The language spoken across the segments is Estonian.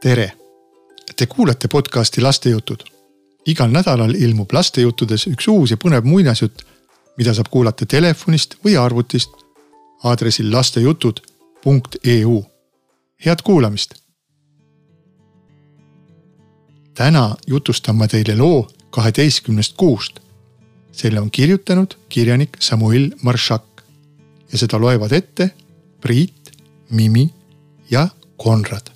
tere! Te kuulate podcasti Lastejutud. igal nädalal ilmub lastejuttudes üks uus ja põnev muinasjutt, mida saab kuulata telefonist või arvutist aadressil lastejutud.eu. head kuulamist. täna jutustan ma teile loo kaheteistkümnest kuust. selle on kirjutanud kirjanik Samuel Maršak ja seda loevad ette Priit, Mimi ja Konrad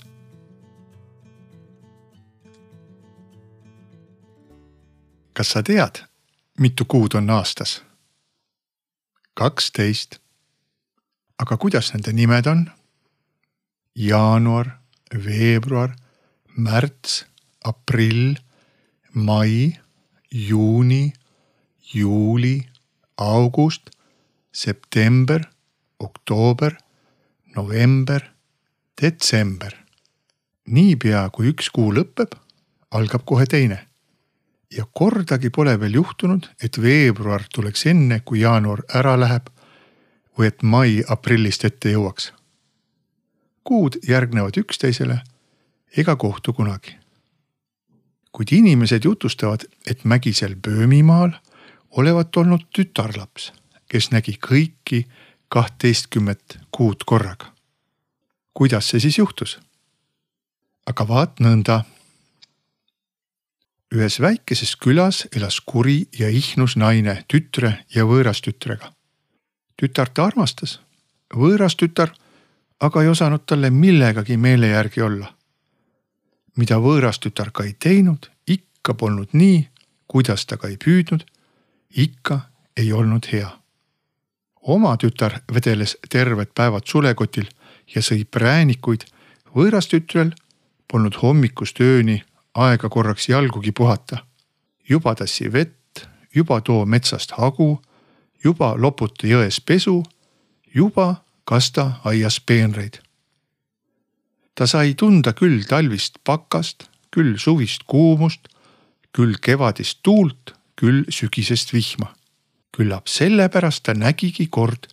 kas sa tead, mitu kuud on aastas? kaksteist. aga kuidas nende nimed on? jaanuar, veebruar, märts, aprill, mai, juuni, juuli, august, september, oktoober, november, detsember. niipea kui üks kuu lõpeb, algab kohe teine ja kordagi pole veel juhtunud, et veebruar tuleks enne, kui jaanuar ära läheb või et mai aprillist ette jõuaks. kuud järgnevad üksteisele ega kohtu kunagi. kuid inimesed jutustavad, et mägisel Böömimaal olevat olnud tütarlaps, kes nägi kõiki kahtteistkümmet kuud korraga. kuidas see siis juhtus? aga vaat nõnda ühes väikeses külas elas kuri ja ihnus naine tütre ja võõrastütrega. tütart ta armastas, võõras tütar aga ei osanud talle millegagi meele järgi olla. mida võõras tütar ka ei teinud, ikka polnud nii, kuidas ta ka ei püüdnud, ikka ei olnud hea. oma tütar vedeles terved päevad sulekotil ja sõi präänikuid, võõras tütrel polnud hommikust ööni aega korraks jalgugi puhata. juba tassi vett, juba too metsast hagu, juba loputa jões pesu, juba kasta aias peenreid. ta sai tunda küll talvist pakast, küll suvist kuumust, küll kevadist tuult, küll sügisest vihma. küllap sellepärast ta nägigi kord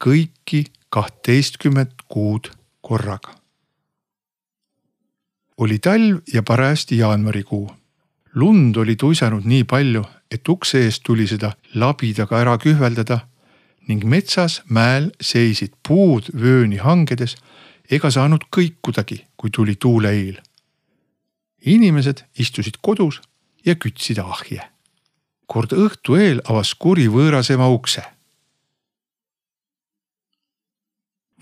kõiki kahtteistkümmet kuud korraga oli talv ja parajasti jaanuarikuu. lund oli tuisanud nii palju, et ukse eest tuli seda labidaga ära kühveldada ning metsas mäel seisid puud vööni hangedes ega saanud kõikudagi, kui tuli tuuleiil. inimesed istusid kodus ja kütsid ahje. kord õhtu eel avas kuri võõrasema ukse.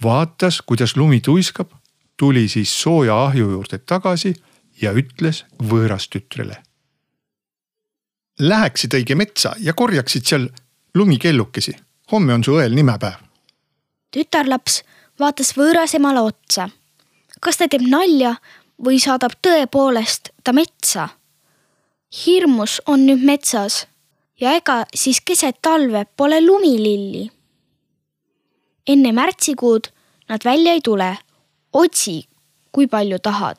vaatas, kuidas lumi tuiskab tuli siis sooja ahju juurde tagasi ja ütles võõrastütrele. Läheksid õige metsa ja korjaksid seal lumikellukesi. homme on su õel nimepäev. tütarlaps vaatas võõrasemale otsa. kas ta teeb nalja või saadab tõepoolest ta metsa? hirmus on nüüd metsas ja ega siis keset talve pole lumililli. enne märtsikuud nad välja ei tule otsi, kui palju tahad.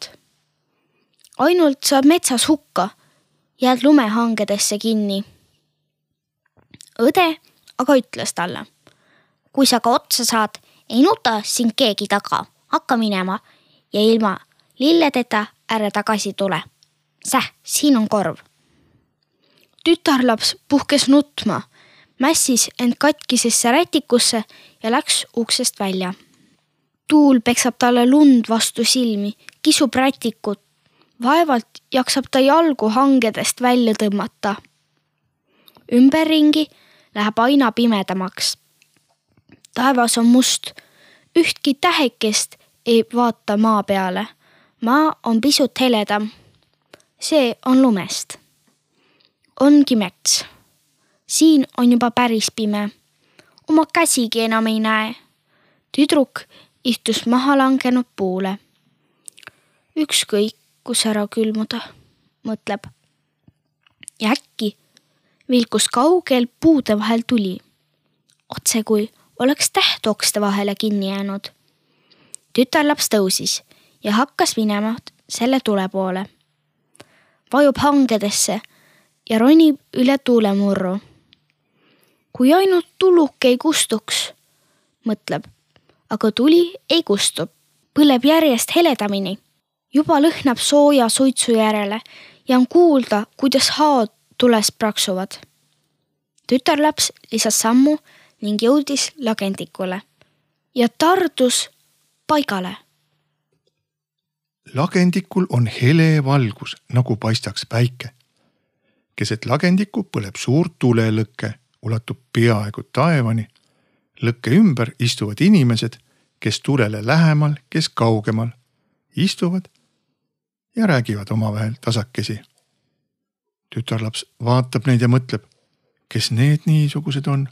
ainult saad metsas hukka, jääd lumehangedesse kinni. õde aga ütles talle. kui sa ka otsa saad, ei nuta sind keegi taga, hakka minema ja ilma lilledeta ära tagasi tule. Säh, siin on korv. tütarlaps puhkes nutma, mässis end katkisesse rätikusse ja läks uksest välja tuul peksab talle lund vastu silmi, kisub rätikut. vaevalt jaksab ta jalgu hangedest välja tõmmata. ümberringi läheb aina pimedamaks. taevas on must, ühtki tähekest ei vaata maa peale. maa on pisut heledam. see on lumest. ongi mets. siin on juba päris pime. oma käsigi enam ei näe. tüdruk istus maha langenud puule. ükskõik, kus ära külmuda, mõtleb. ja äkki vilkus kaugel puude vahel tuli, otse kui oleks täht okste vahele kinni jäänud. tütarlaps tõusis ja hakkas minema selle tule poole. vajub hangedesse ja ronib üle tuulemurru. kui ainult tuluke ei kustuks, mõtleb aga tuli ei kustu, põleb järjest heledamini. juba lõhnab sooja suitsu järele ja on kuulda, kuidas haod tules praksuvad. tütarlaps lisas sammu ning jõudis lagendikule ja tardus paigale. lagendikul on hele valgus, nagu paistaks päike. keset lagendikku põleb suur tulelõke, ulatub peaaegu taevani. Lõkke ümber istuvad inimesed, kes tulele lähemal, kes kaugemal, istuvad ja räägivad omavahel tasakesi. tütarlaps vaatab neid ja mõtleb, kes need niisugused on.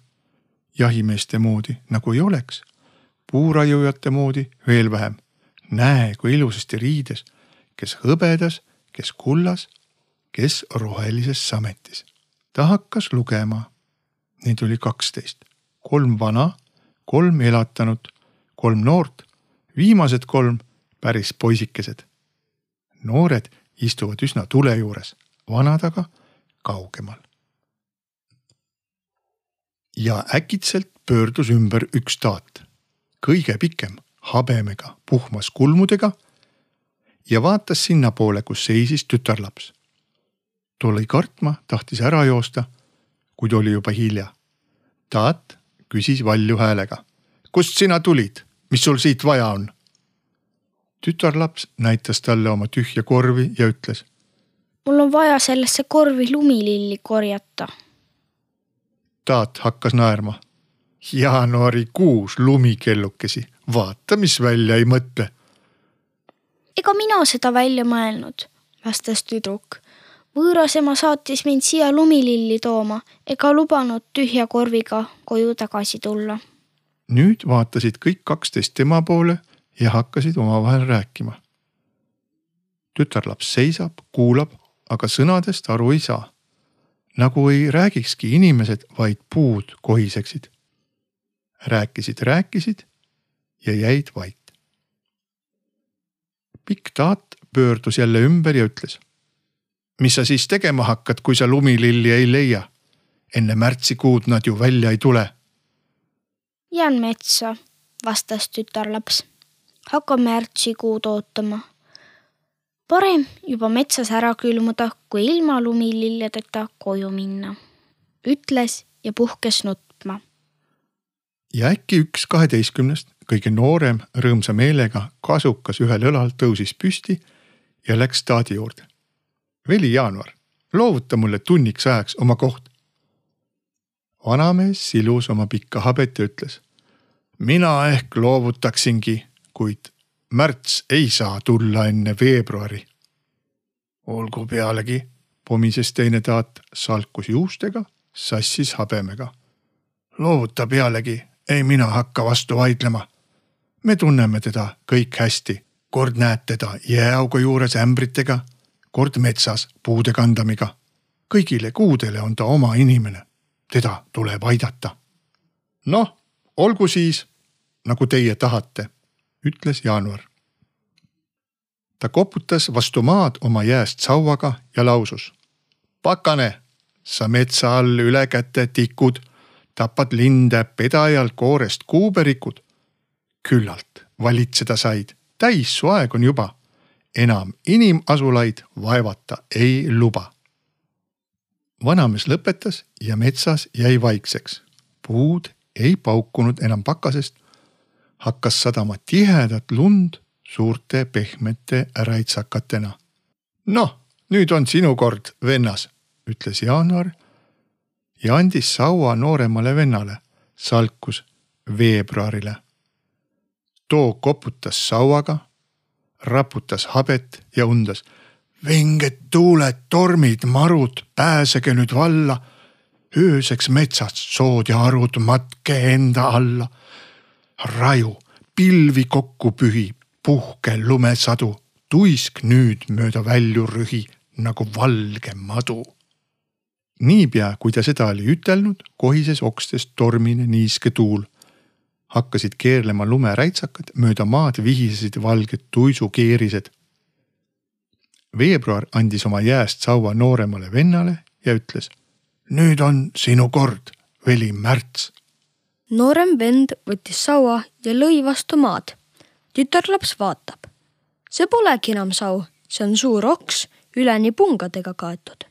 jahimeeste moodi nagu ei oleks puuraiujate moodi veel vähem. näe, kui ilusasti riides, kes hõbedas, kes kullas, kes rohelises sametis. ta hakkas lugema. Neid oli kaksteist, kolm vana, kolm elatanut, kolm noort, viimased kolm päris poisikesed. noored istuvad üsna tule juures, vanad aga kaugemal. ja äkitselt pöördus ümber üks taat kõige pikem, habemega, puhmas kulmudega ja vaatas sinnapoole, kus seisis tütarlaps. too lõi kartma, tahtis ära joosta, kuid oli juba hilja. taat küsis valju häälega. kust sina tulid, mis sul siit vaja on? tütarlaps näitas talle oma tühja korvi ja ütles. mul on vaja sellesse korvi lumililli korjata. taat hakkas naerma jaanuarikuus lumikellukesi, vaata, mis välja ei mõtle. ega mina seda välja mõelnud, vastas tüdruk. Võõras ema saatis mind siia lumililli tooma ega lubanud tühja korviga koju tagasi tulla. nüüd vaatasid kõik kaksteist tema poole ja hakkasid omavahel rääkima. tütarlaps seisab, kuulab, aga sõnadest aru ei saa. nagu ei räägikski inimesed, vaid puud kohiseksid rääkisid, rääkisid ja jäid vait. pikk taat pöördus jälle ümber ja ütles. Mis sa siis tegema hakkad, kui sa lumililli ei leia? enne märtsikuud nad ju välja ei tule. jään metsa, vastas tütarlaps. hakka märtsikuud ootama. parem juba metsas ära külmuda, kui ilma lumililledeta koju minna, ütles ja puhkes nutma ja äkki üks kaheteistkümnest, kõige noorem, rõõmsa meelega kasukas ühel õlal tõusis püsti ja läks taadi juurde. Veli Jaanuar, loovuta mulle tunniks ajaks oma koht. vanamees silus oma pikka habet ja ütles. mina ehk loovutaksingi, kuid märts ei saa tulla enne veebruari. olgu pealegi, pomises teine taat, salkus juustega, sassis habemega. loovuta pealegi, ei mina hakka vastu vaidlema. me tunneme teda kõik hästi, kord näed teda jääaugu juures ämbritega, kord metsas puude kandamiga. kõigile kuudele on ta oma inimene, teda tuleb aidata. noh, olgu siis nagu teie tahate, ütles Jaanuar. ta koputas vastu maad oma jääst sauaga ja lausus. pakane, sa metsa all ülekäte tikud tapad linde pedajal koorest kuuberikud. küllalt valitseda said, täis su aeg on juba. Enam inimasulaid vaevata ei luba. vanamees lõpetas ja metsas jäi vaikseks. puud ei paukunud enam pakasest. hakkas sadama tihedat lund suurte pehmete räitsakatena. noh, nüüd on sinu kord, vennas, ütles Jaanuar ja andis saua nooremale vennale, salkus veebruarile. too koputas sauaga, raputas habet ja undas. vinged tuuled, tormid, marud, pääsege nüüd valla. ööseks metsast sood ja harud, matke enda alla. raju, pilvi kokku pühi, puhke lumesadu, tuisk nüüd mööda välju rühi nagu valge madu niipea, kui ta seda oli ütelnud, kohises okstest tormine niiske tuul. Hakkasid keerlema lumeräitsakad, mööda maad vihisesid valged tuisukeerised. veebruar andis oma jääst saua nooremale vennale ja ütles. nüüd on sinu kord, veli Märts. noorem vend võttis saua ja lõi vastu maad. tütarlaps vaatab. see polegi enam sau, see on suur oks, üleni pungadega kaetud.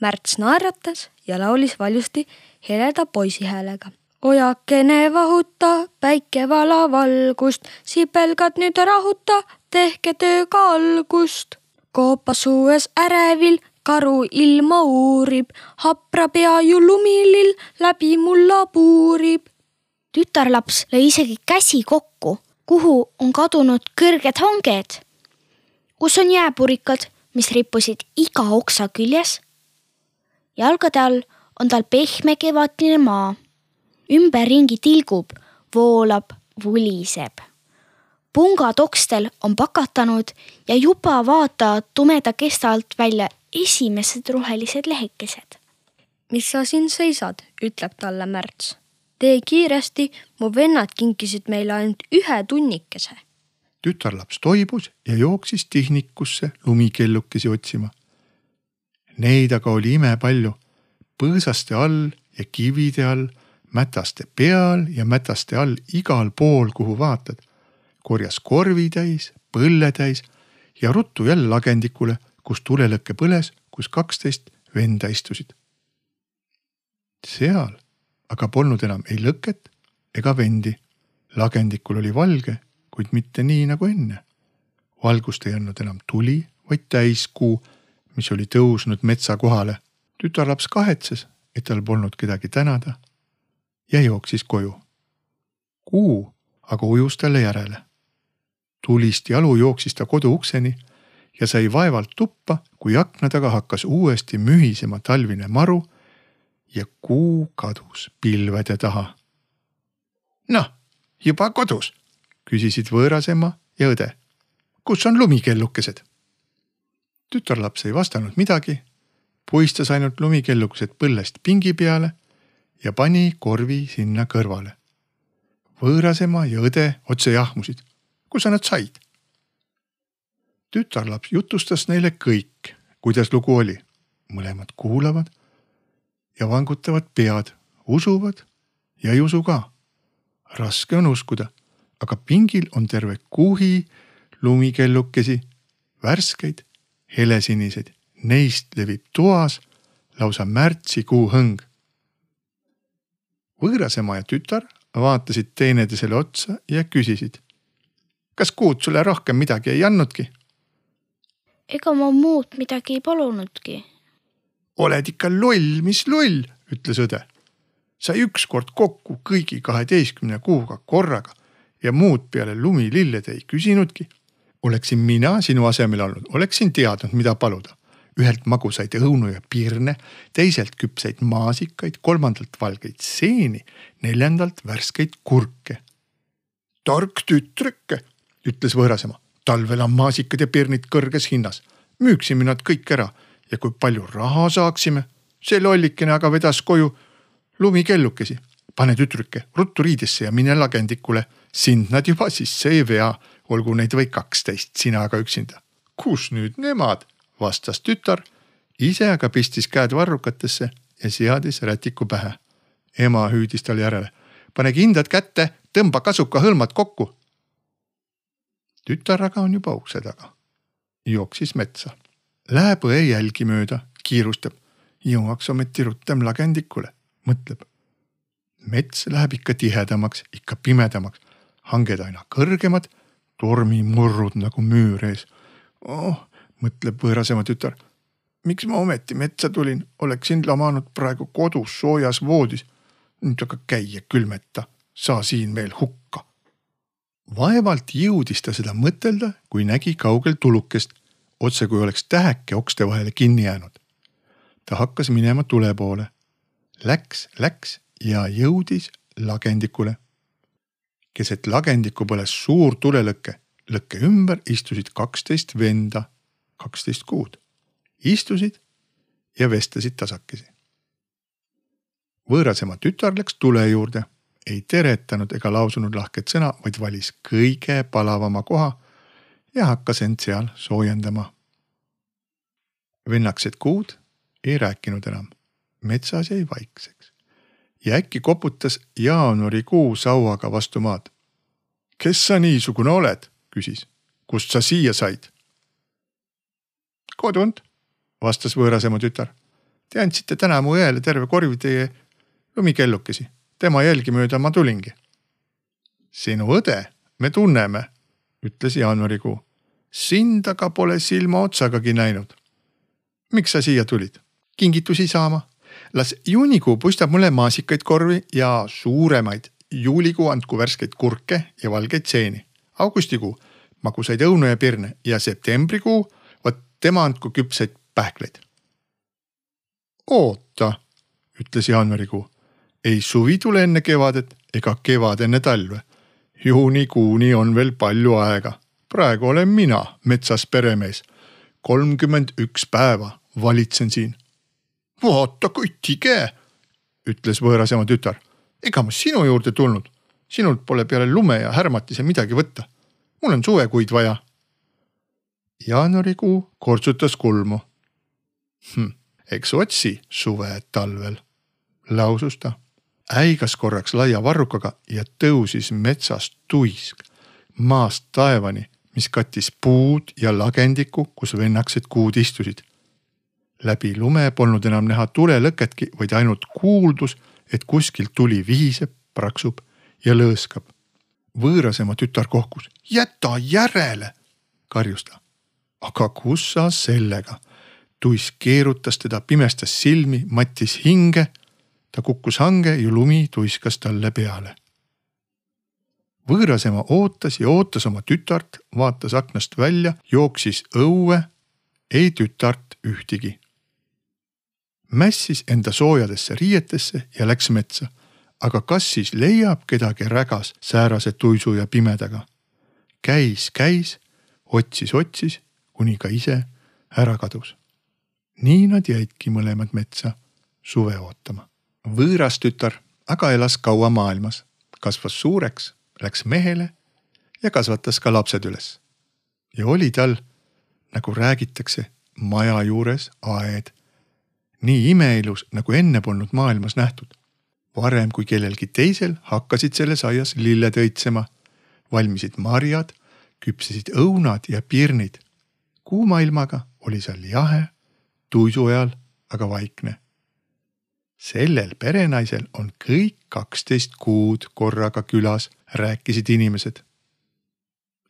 Märts naeratas ja laulis valjusti heleda poisi häälega. Ojakene vahuta, päike vala valgust, sipelgad nüüd rahuta, tehke tööga algust. koopas uues ärevil karu ilma uurib, hapra pea ju lumilill läbi mulla puurib. tütarlaps lõi isegi käsi kokku, kuhu on kadunud kõrged hanged. kus on jääpurikad, mis rippusid iga oksa küljes? jalgade all on tal pehme kevadine maa. Ümberringi tilgub, voolab, vuliseb. pungad okstel on pakatanud ja juba vaatavad tumeda kesta alt välja esimesed rohelised lehekesed. mis sa siin seisad, ütleb talle Märts. tee kiiresti, mu vennad kinkisid meile ainult ühe tunnikese. tütarlaps toibus ja jooksis tihnikusse lumikellukesi otsima. Neid aga oli imepalju põõsaste all ja kivide all, mätaste peal ja mätaste all igal pool, kuhu vaatad. korjas korvi täis, põlle täis ja ruttu jälle lagendikule kus tulelõke põles, kus kaksteist venda istusid. seal aga polnud enam ei lõket ega vendi. lagendikul oli valge, kuid mitte nii nagu enne. valgust ei andnud enam tuli, vaid täiskuu, mis oli tõusnud metsa kohale. tütarlaps kahetses, et tal polnud kedagi tänada ja jooksis koju. kuu aga ujus talle järele. tulist jalu jooksis ta kodu ukseni ja sai vaevalt tuppa, kui akna taga hakkas uuesti mühisema talvine maru ja kuu kadus pilvede taha. noh, juba kodus, küsisid võõrasema ja õde. kus on lumikellukesed? tütarlaps ei vastanud midagi, puistas ainult lumikellukesed põllest pingi peale ja pani korvi sinna kõrvale. võõrasema ja õde otse jahmusid. kus sa nad said? tütarlaps jutustas neile kõik, kuidas lugu oli. mõlemad kuulavad ja vangutavad pead, usuvad ja ei usu ka. raske on uskuda, aga pingil on terve kuhi lumikellukesi, värskeid, helesiniseid, neist levib toas lausa märtsikuu hõng. Võõrasema ja tütar vaatasid teineteisele otsa ja küsisid. kas kuud sulle rohkem midagi ei andnudki? ega ma muud midagi ei palunudki. oled ikka loll, mis loll, ütles õde. sai ükskord kokku kõigi kaheteistkümne kuuga korraga ja muud peale lumilillede ei küsinudki. oleksin mina sinu asemel olnud, oleksin teadnud, mida paluda. Ühelt magusaid õunu ja pirne, teiselt küpseid maasikaid, kolmandalt valgeid seeni, neljandalt värskeid kurke. tark tütreke, ütles võõrasema talvel on maasikad ja pirnid kõrges hinnas. müüksime nad kõik ära ja kui palju raha saaksime. see lollikene aga vedas koju lumikellukesi. pane tüdruke ruttu riidesse ja mine lagendikule. sind nad juba sisse ei vea, olgu neid või kaksteist, sina aga üksinda. kus nüüd nemad, vastas tütar. ise aga pistis käed varrukatesse ja seadis rätiku pähe. ema hüüdis talle järele. pane kindad kätte, tõmba kasuka hõlmad kokku tütar aga on juba ukse taga. jooksis metsa. Läheb õe jälgi mööda, kiirustab. jõuaks ometi rutem lagendikule, mõtleb. mets läheb ikka tihedamaks, ikka pimedamaks, hanged aina kõrgemad, tormimurrud nagu müür ees. oh, mõtleb võõrasema tütar. miks ma ometi metsa tulin, oleksin lamanud praegu kodus soojas voodis. nüüd aga käia külmeta, saa siin veel hukka vaevalt jõudis ta seda mõtelda, kui nägi kaugel tulukest, otse kui oleks täheke okste vahele kinni jäänud. ta hakkas minema tule poole. Läks, läks ja jõudis lagendikule. keset lagendikku põles suur tulelõke, lõkke ümber istusid kaksteist venda, kaksteist kuud. istusid ja vestlesid tasakesi. võõrasema tütar läks tule juurde ei teretanud ega lausunud lahket sõna, vaid valis kõige palavama koha ja hakkas end seal soojendama. vennakesed kuud ei rääkinud enam, metsas jäi vaikseks ja äkki koputas jaanuarikuu sauaga vastu maad. kes sa niisugune oled, küsis. kust sa siia said? Kodunt, vastas võõrasema tütar. Te andsite täna mu õele terve korvi teie lumikellukesi, tema jälgi mööda ma tulingi. sinu õde me tunneme, ütles jaanuarikuu. sind aga pole silmaotsagagi näinud. miks sa siia tulid? kingitusi saama? las juunikuu puistab mulle maasikaid korvi ja suuremaid. juulikuu andku värskeid kurke ja valgeid seeni. augustikuu magusaid õunu ja pirne ja septembrikuu, tema andku küpseid pähkleid. oota, ütles jaanuarikuu. ei suvi tule enne kevadet ega kevad enne talve. juunikuuni on veel palju aega. praegu olen mina metsas peremees. kolmkümmend üks päeva valitsen siin. vaata kui tige, ütles võõras ema tütar. ega ma sinu juurde tulnud. sinult pole peale lume ja härmatise midagi võtta. mul on suvekuid vaja. Jaanuarikuu kortsutas kulmu hm,. eks otsi suve talvel, lausus ta. äigas korraks laia varrukaga ja tõusis metsast tuisk maast taevani, mis kattis puud ja lagendiku, kus vennakesed kuud istusid. läbi lume polnud enam näha tulelõketki, vaid ainult kuuldus, et kuskilt tuli vihiseb, praksub ja lõõskab. võõrasema tütar kohkus. jäta järele, karjus ta. Aga kus sa sellega tuisk keerutas teda, pimestas silmi, mattis hinge. ta kukkus hange ja lumi tuiskas talle peale. võõras ema ootas ja ootas oma tütart, vaatas aknast välja, jooksis õue. ei tütart ühtigi. mässis enda soojadesse riietesse ja läks metsa. aga kas siis leiab kedagi rägas säärase tuisu ja pimedaga? käis, käis, otsis, otsis, kuni ka ise ära kadus nii nad jäidki mõlemad metsa suve ootama. võõras tütar aga elas kaua maailmas, kasvas suureks, läks mehele ja kasvatas ka lapsed üles. ja oli tal, nagu räägitakse, maja juures aed. nii imeilus, nagu enne polnud maailmas nähtud. varem kui kellelgi teisel hakkasid selles aias lilled õitsema, valmisid marjad, küpsesid õunad ja pirnid. Kuuma ilmaga oli seal jahe tuisu ajal aga vaikne. sellel perenaisel on kõik kaksteist kuud korraga külas, rääkisid inimesed.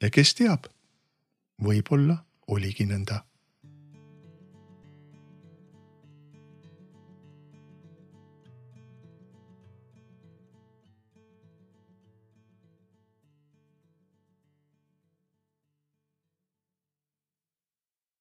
ja kes teab, võib-olla oligi nõnda